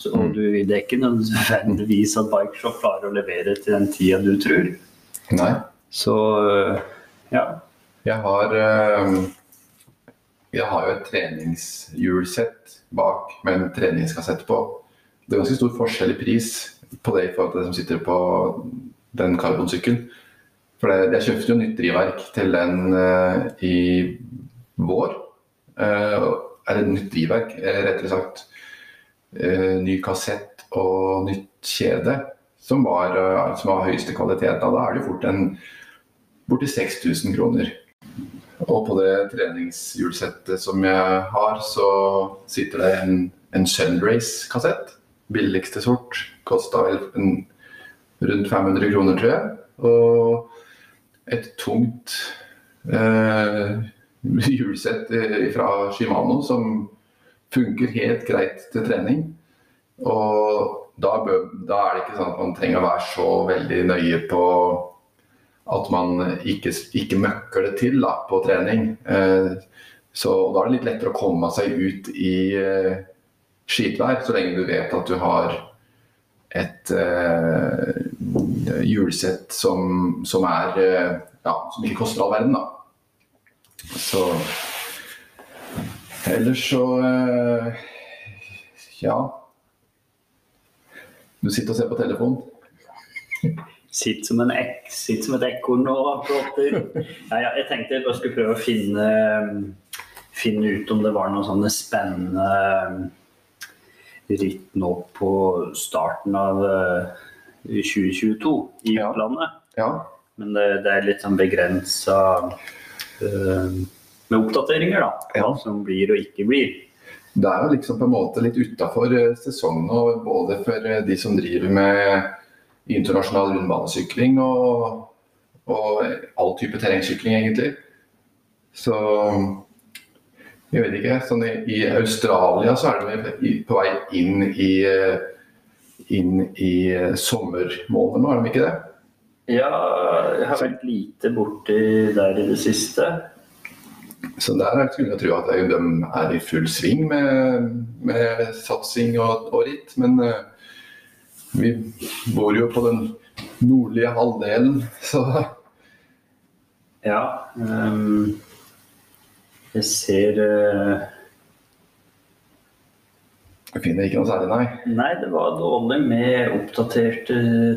så mm. du, det er ikke nødvendigvis at Bikeshop klarer å levere til den tida du tror. Nei. Så ja. Jeg har, eh, jeg har jo et treningshjulsett bak med en treningskassett på. Det er ganske stor forskjell i pris på det i forhold til det som sitter på den karbonsykkelen. For det, jeg kjøpte jo nytt drivverk til den uh, i vår. Uh, det nytt drivverk, rettere sagt. Uh, ny kassett og nytt kjede, som var, som var høyeste kvalitet. Da, da er det fort en borti 6000 kroner. Og på det treningshjulsettet som jeg har, så sitter det en, en Sunrace-kassett. Billigste sort. Kosta rundt 500 kroner, tror jeg. Og et tungt eh, hjulsett fra Shimano som funker helt greit til trening. Og da, da er det ikke sånn at man trenger å være så veldig nøye på at man ikke, ikke møkker det til da, på trening. Eh, så Da er det litt lettere å komme seg ut i eh, skitvær, så lenge du vet at du har et eh, hjulsett som, som, er eh, ja, som ikke koster all verden. da. Så Ellers så eh, Ja. Du sitter og ser på telefonen. Sitter som, en ek, sitter som et ekorn og prater. Ja, ja, jeg tenkte jeg bare skulle prøve å finne, finne ut om det var noen sånne spennende eh, ritt nå på starten av 2022 eh, i utlandet. Ja. Men det, det, er litt sånn begrensa uh, med oppdateringer, da. Hva som blir og ikke blir. Det er jo liksom på en måte litt utafor sesongen, både for de som driver med internasjonal rundbanesykling og, og all type terrengsykling, egentlig. Så jeg vet ikke. Sånn i, i, Australia så er de på vei inn i, inn i sommermånedene nå, er de ikke det? Ja, jeg har vært lite borti der i det siste. Så der skulle jeg tro at de er i full sving med, med satsing og, og ritt. Men uh, vi bor jo på den nordlige halvdelen, så Ja. Um, jeg ser uh... Jeg finner ikke noe særlig, nei. Nei, det var dårlig med oppdaterte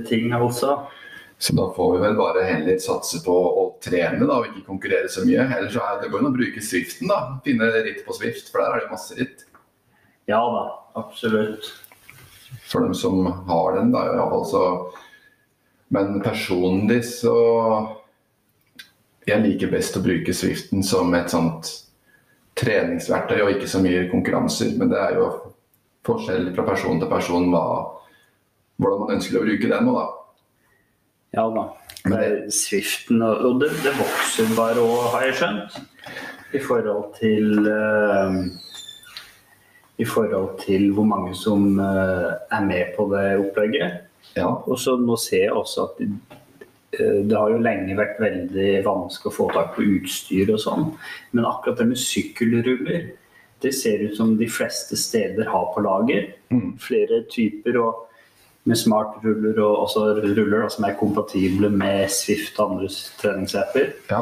ting, altså. Så da får vi vel bare heller satse på å trene da, og ikke konkurrere så mye. Ellers så er det går an å bruke Swiften, da. Finne ritt på Swift, for der er det masse ritt. Ja da, absolutt for dem som har den. Da, i fall, så. Men personlig så Jeg liker best å bruke Swiften som et sånt treningsverktøy og ikke så mye konkurranser. Men det er jo forskjell fra person til person hva, hvordan man ønsker å bruke den. da. Ja da. Det er Swiften, og det, det vokser bare òg, har jeg skjønt. I forhold til uh, i forhold til hvor mange som uh, er med på det opplegget. Ja. Og så nå ser jeg også at eh, det har jo lenge vært veldig vanskelig å få tak på utstyr og sånn. Men akkurat det med sykkelruller, det ser ut som de fleste steder har på lager. Mm. Flere typer. og med smart-ruller og også ruller da, som er kompatible med Swift og andre treningsapper. Ja.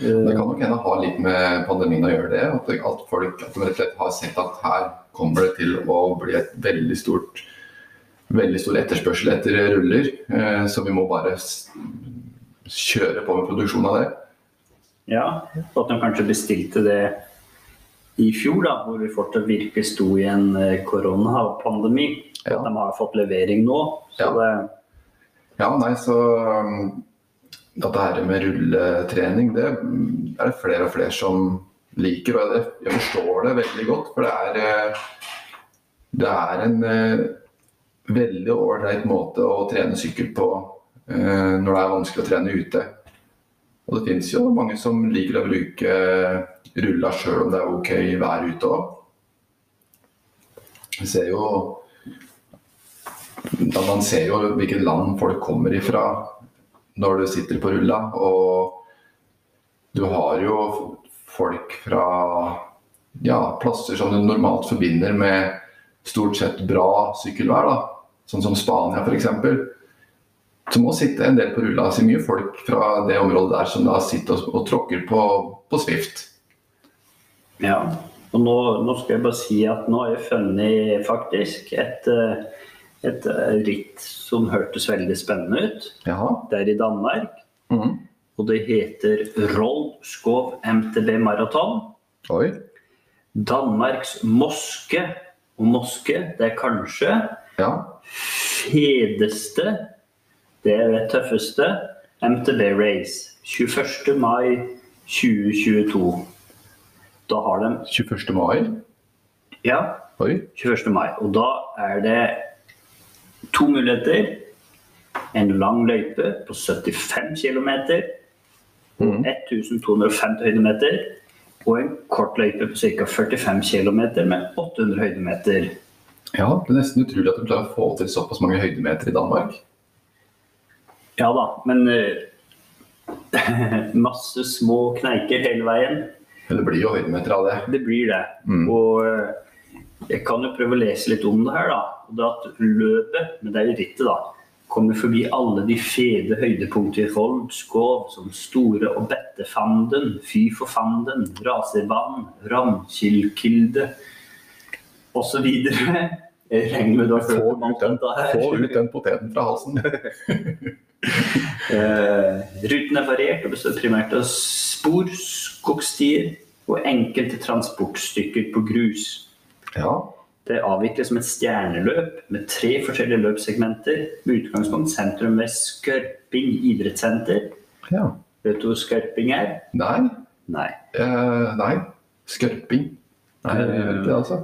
Det kan nok hende ha litt med pandemien å gjøre det. At, at folk at de rett og slett har sett at her kommer det til å bli et veldig stort veldig stor etterspørsel etter ruller. Eh, så vi må bare kjøre på med produksjon av det. Ja, og at de kanskje bestilte det i fjor, da, hvor vi fortsatt virkelig sto i en eh, koronapandemi. Ja. De har fått levering nå. Ja. Det... ja. nei, så um, dette her med rulletrening, det er det flere og flere som liker. Og jeg forstår det veldig godt, for det er, eh, det er en veldig ålreit måte å trene sykkel på eh, når det er vanskelig å trene ute. Og det finnes jo mange som liker å bruke rulla sjøl om det er ok vær ute òg. ser jo Man ser jo hvilket land folk kommer ifra når du sitter på rulla. Og du har jo folk fra ja, plasser som du normalt forbinder med stort sett bra sykkelvær. da sånn som Spania f.eks. Så må sitte en del på rulla. Så mye folk fra det området der som da sitter og, og tråkker på, på, Swift. Ja, og nå, nå, skal jeg bare si at nå har jeg funnet faktisk et, eh, et eh, ritt som hørtes veldig spennende ut. Jaha. Det er i Danmark. Mm. Og det heter Rollskov MTB Maraton. Oi. Danmarks Moske. Og Moske, det er kanskje ja fedeste, det er det tøffeste, MTB Race. 21. mai 2022. Da har de 21. mai? Ja. Oi. 21. mai. Og da er det to muligheter. En lang løype på 75 km. Mm. 1250 høydemeter. Og en kort løype på ca. 45 km med 800 høydemeter. Ja, det er nesten utrolig at de klarer å få til såpass mange høydemeter i Danmark. Ja da, men uh, masse små kneiker hele veien. Men det blir jo høydemeter av det. Det blir det. Mm. Og uh, jeg kan jo prøve å lese litt om det her, da. Og det at løpet, men det er jo rittet, da, kommer forbi alle de fede høydepunkter i Holmskov, som Store og Bettefanden, Fy for fanden, Raserbanen, Ramkildkilde osv. Regner med du har få ut, den, få ut den poteten fra halsen. uh, ruten er variert og består primært av spor, skogstier og enkelte transportstykker på grus. Ja. Det avvikles som et stjerneløp med tre forskjellige løpssegmenter med utgangspunkt sentrum ved Skørping idrettssenter. Ja. Vet du hvor Skørping er? Nei. Nei. Uh, nei. Skørping. Nei, jeg vet ikke, altså.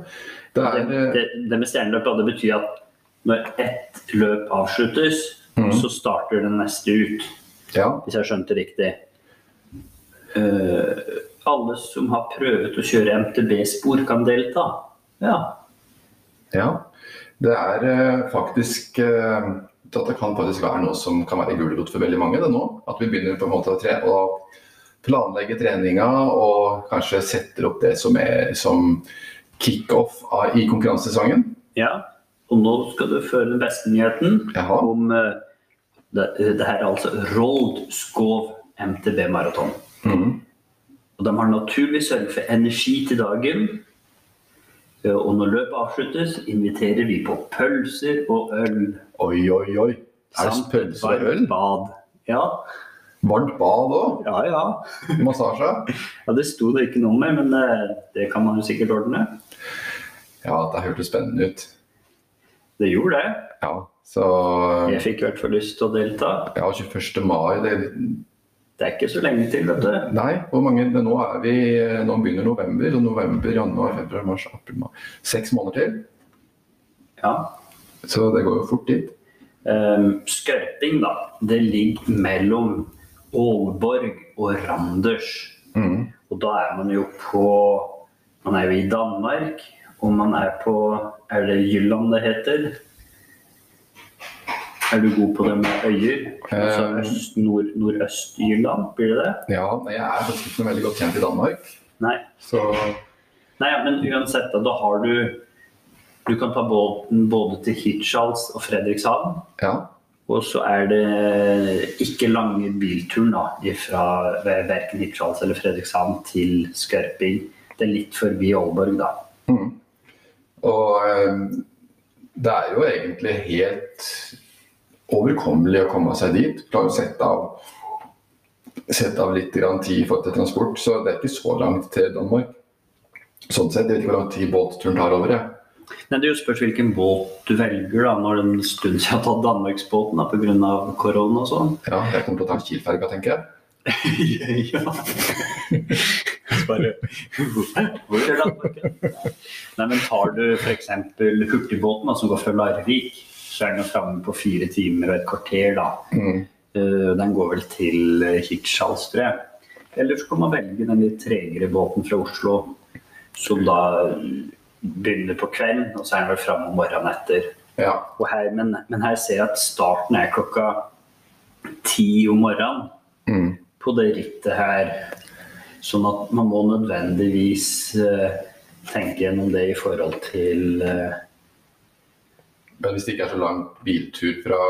Det, er, det, det, det med stjerneløp det betyr at når ett løp avsluttes, mm. så starter det neste ut. Ja. Hvis jeg skjønte riktig. Uh, alle som har prøvd å kjøre MTB-spor, kan delta. Ja. ja. Det er uh, faktisk at det kan faktisk være noe som kan være gulrot for veldig mange. det nå. At vi begynner på en måte å, tre, å planlegge treninga og kanskje setter opp det som, er, som kickoff i konkurransesesongen. Ja, og nå skal du føre den beste nyheten Jaha. om uh, det, det, her er altså Rold Skov MTB Maraton. Mm. Og de har naturlig sørget for energi til dagen. Og når løpet avsluttes, inviterer vi på pølser og øl. Oi, oi, oi. Er det pølser og øl? Bad. Ja. Varmt bad òg? Ja, ja. Massasje? ja, Det sto det ikke noe med, men det, eh, det kan man jo sikkert ordne. Ja, det hørtes spennende ut. Det gjorde det. Ja, så Jeg fikk i hvert fall lyst til å delta. Ja, 21. mai det... det er ikke så lenge til, vet du. Nei, hvor mange Nå er vi Nå begynner november. og November, januar, februar, mars, april, mai. Seks måneder til. Ja. Så det går jo fort dit. Um, Skrøping, da. Det ligger mellom Aalborg og Randers. Mm. Og da er man jo på Man er jo i Danmark, og man er på Er det Jylland det heter? Er du god på det med øyer? Altså Um, øst, nord, Nordøst-Jylland, blir det det? Ja, jeg er faktisk ikke veldig godt kjent i Danmark. Nei. Så Nei, men uansett, da, da har du Du kan ta båten både til Hirtshals og Fredrikshavn. Ja. Og så er det ikke lange bilturen da, fra verken Hirtshals eller Fredrikshavn til Skørping. Det er litt forbi Aalborg, da. Mm. Og eh, det er jo egentlig helt overkommelig å komme seg dit. Klarer å sette av, sette av litt grann tid for til transport, så det er ikke så langt til Danmark. Sånn sett, Jeg vet ikke hvor lang tid båtturen tar over. jeg. Nei, Det er jo spørs hvilken båt du velger da, når det er en stund siden jeg har tatt Danmarksbåten pga. korona og sånn. Ja, Jeg kommer til å ta Kiel-ferga, tenker jeg. ja. Bare, hvor er Danmark? Nei, men tar du f.eks. hurtigbåten da, som går fra Larvik, er den framme på fire timer og et kvarter. da. Mm. Uh, den går vel til Hirtshals, tror jeg. Eller så kan man velge den litt tregere båten fra Oslo, som da begynner på kvelden, og så er den vel framme om morgenen etter. Ja. Her, men, men, her ser jeg at starten er klokka ti om morgenen Mm. på det rittet her. Sånn at man må nødvendigvis uh, tenke gjennom det i forhold til uh, Men hvis det ikke er så lang biltur fra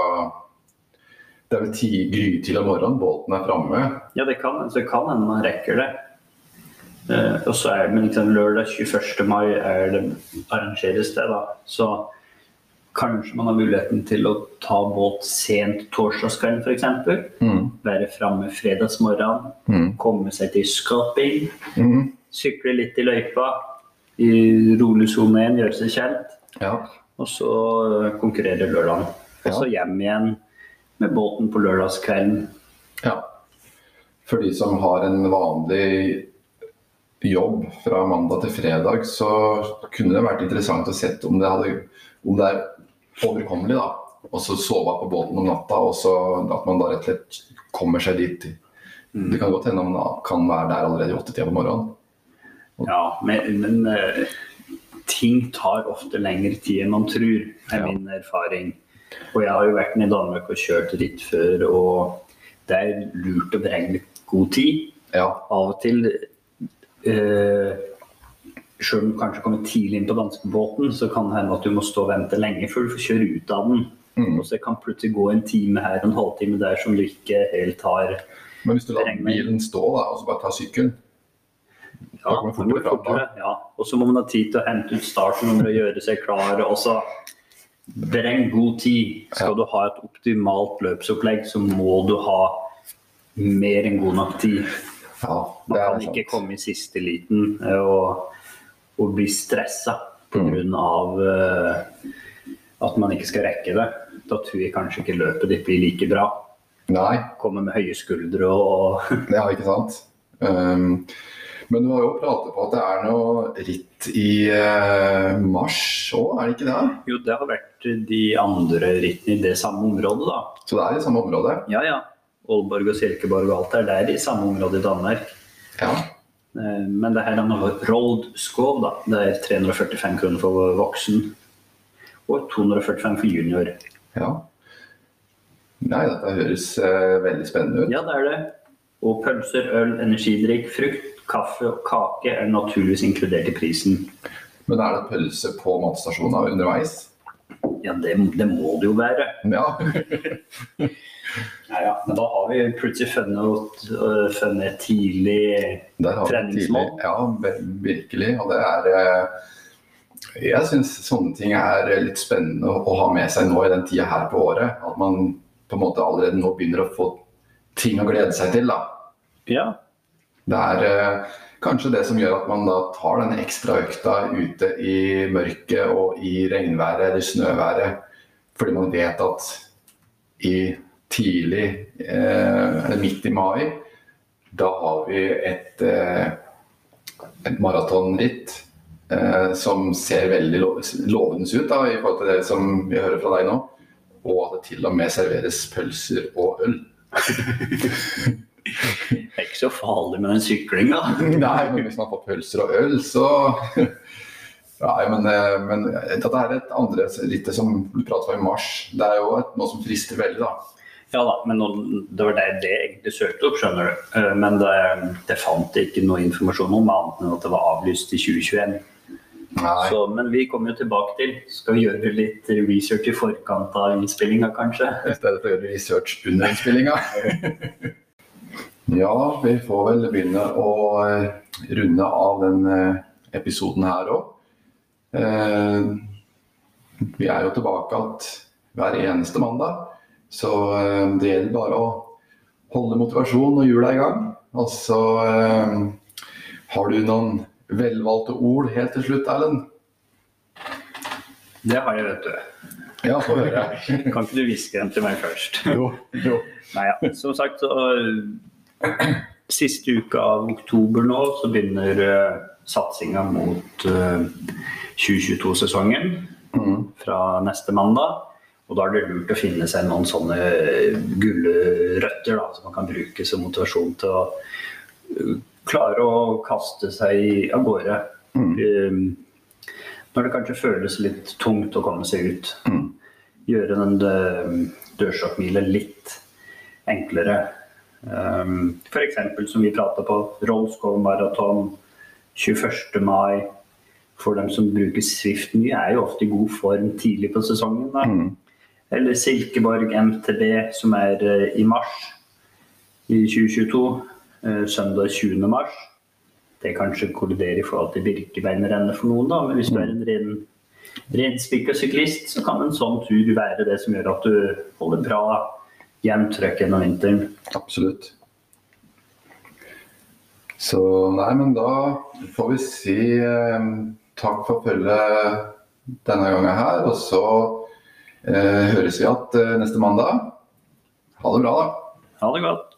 Det er vel ti, grytidlig om morgenen båten er framme. Ja, det kan, hende man rekker det. Uh, og så er det men liksom, lørdag 21. mai er det arrangeres det, da. Så kanskje man har muligheten til å ta båt sent torsdagskvelden f.eks. Mm. Være framme fredagsmorgen, Mm. komme seg til Skaping, Mm. sykle litt i løypa, i rolig sone 1, gjøre seg kjent. Ja. Og så eh, konkurrere lørdagen. Og så hjem igjen med båten på lørdagskvelden. ja. For de som har en vanlig jobb fra mandag til fredag, så kunne det vært interessant å se om om det er overkommelig. da. Og så sove på båten om natta, og så at man da rett og slett kommer seg dit. Det kan godt hende man kan være der allerede i åttetida på morgenen. Ja, men, men eh, ting tar ofte lengre tid enn man tror, er Ja. min erfaring. Og jeg har jo vært nede i Danmark og kjørt ritt før, og det er lurt å beregne god tid. Ja. Av og til eh, Selv om du kanskje kommer tidlig inn på danskebåten, så kan det hende at du må stå og vente lenge før du får kjøre ut av den. Mm. Og så kan plutselig gå en time her og en halvtime der som du ikke helt har Men hvis du lar bilen stå da, og så bare tar sykkelen Ja, kommer går fram, fortere, ja. Og så må man ha tid til å hente ut startnummer og gjøre seg klar. Og så Beregn god tid. Skal Ja. du ha et optimalt løpsopplegg, så må du ha mer enn god nok tid. Ja, Man det kan sant. ikke komme i siste liten eh, og, og bli stressa Mm. pga. Uh, at man ikke skal rekke det. Da tror jeg kanskje ikke løpet ditt blir like bra. Nei, Kommer med høye skuldre og det er ikke sant. Um, men du har jo pratet på at det er noe ritt i eh, mars òg, er det ikke det? Jo, det har vært de andre rittene i det samme området, da. Så det er i samme område? Ja, ja. Aalborg og Silkeborg og alt er der i samme område i Danmark. Ja. Eh, Men det her er noe rolled skov, da. Det er 345 kroner for voksen. Og 245 for junior. ja. Nei, dette høres eh, veldig spennende ut. Ja, det er det. Og pølser, øl, energidrikk, frukt, kaffe og kake er naturligvis inkludert i prisen. Men er det pølse på matstasjonen underveis? Ja, det, det må det jo være. Ja. Ja, ja. Men da har vi plutselig funnet, øh, funnet et tidlig Treningsmål. Ja, virkelig. Og det er eh, Jeg syns sånne ting er litt spennende å ha med seg nå i den tida her på året. At man på en måte allerede nå begynner å få ting å glede seg til. da. Ja. Det er eh, kanskje det som gjør at man da tar den ekstra økta ute i mørket og i regnværet eller snøværet. Fordi man vet at i tidlig, eh, eller midt i mai, da har vi et, eh, et maratonritt som ser veldig lo lovende ut da, i forhold til det som vi hører fra deg nå. Og at det til og med serveres pølser og øl. Det er ikke så farlig med den syklinga. Nei, men hvis man får pølser og øl, så Nei, men, eh, men dette er et andre rittet som du pratet om i mars. Det er jo et, noe som frister veldig, da. Ja da, men nå- det var det det jeg egentlig søkte opp, skjønner du. Eh, Men det, det fant jeg ikke noe informasjon om, annet enn at det var avlyst i 2021. Så, men vi kommer jo tilbake til. Skal vi gjøre litt research i forkant av innspillinga, kanskje? I stedet for å gjøre research under innspillinga. ja, vi får vel begynne å eh, runde av den eh, episoden her òg. Vi er jo tilbake igjen hver eneste mandag, så eh, det gjelder bare å holde motivasjon og hjula i gang. Og så eh, har du noen velvalgte ord helt til slutt, Erlend? Det har jeg, vet du. Ja, få høre. Kan ikke du hviske den til meg først? Jo, jo. Nei, ja. Som sagt, så, siste uka av oktober nå så begynner uh, satsinga mot uh, 2022-sesongen Mm. fra neste mandag. Og da er det lurt å finne seg noen sånne gulrøtter da, som man kan bruke som motivasjon til å uh, klare å kaste seg av gårde. Um, når det kanskje føles litt tungt å komme seg ut. Mm. Gjøre den dørstokkmila litt enklere. Um, F.eks. som vi prata på, Rollskov maraton 21. mai. For dem som bruker Swift mye, er jo ofte i god form tidlig på sesongen. Da. Mm. Eller Silkeborg MTB, som er eh, i mars i 2022. eh, søndag 20. mars. Det kanskje kolliderer i forhold til Birkebeinerrennet for noen, da. Men hvis du er en ren, ren spikka syklist, så kan en sånn tur være det som gjør at du holder bra jevnt trøkk gjennom vinteren. Absolutt. Så nei, men da får vi si eh, takk for følget denne gangen her. Og så eh, høres vi igjen eh, neste mandag. Ha det bra, da. Ha det godt.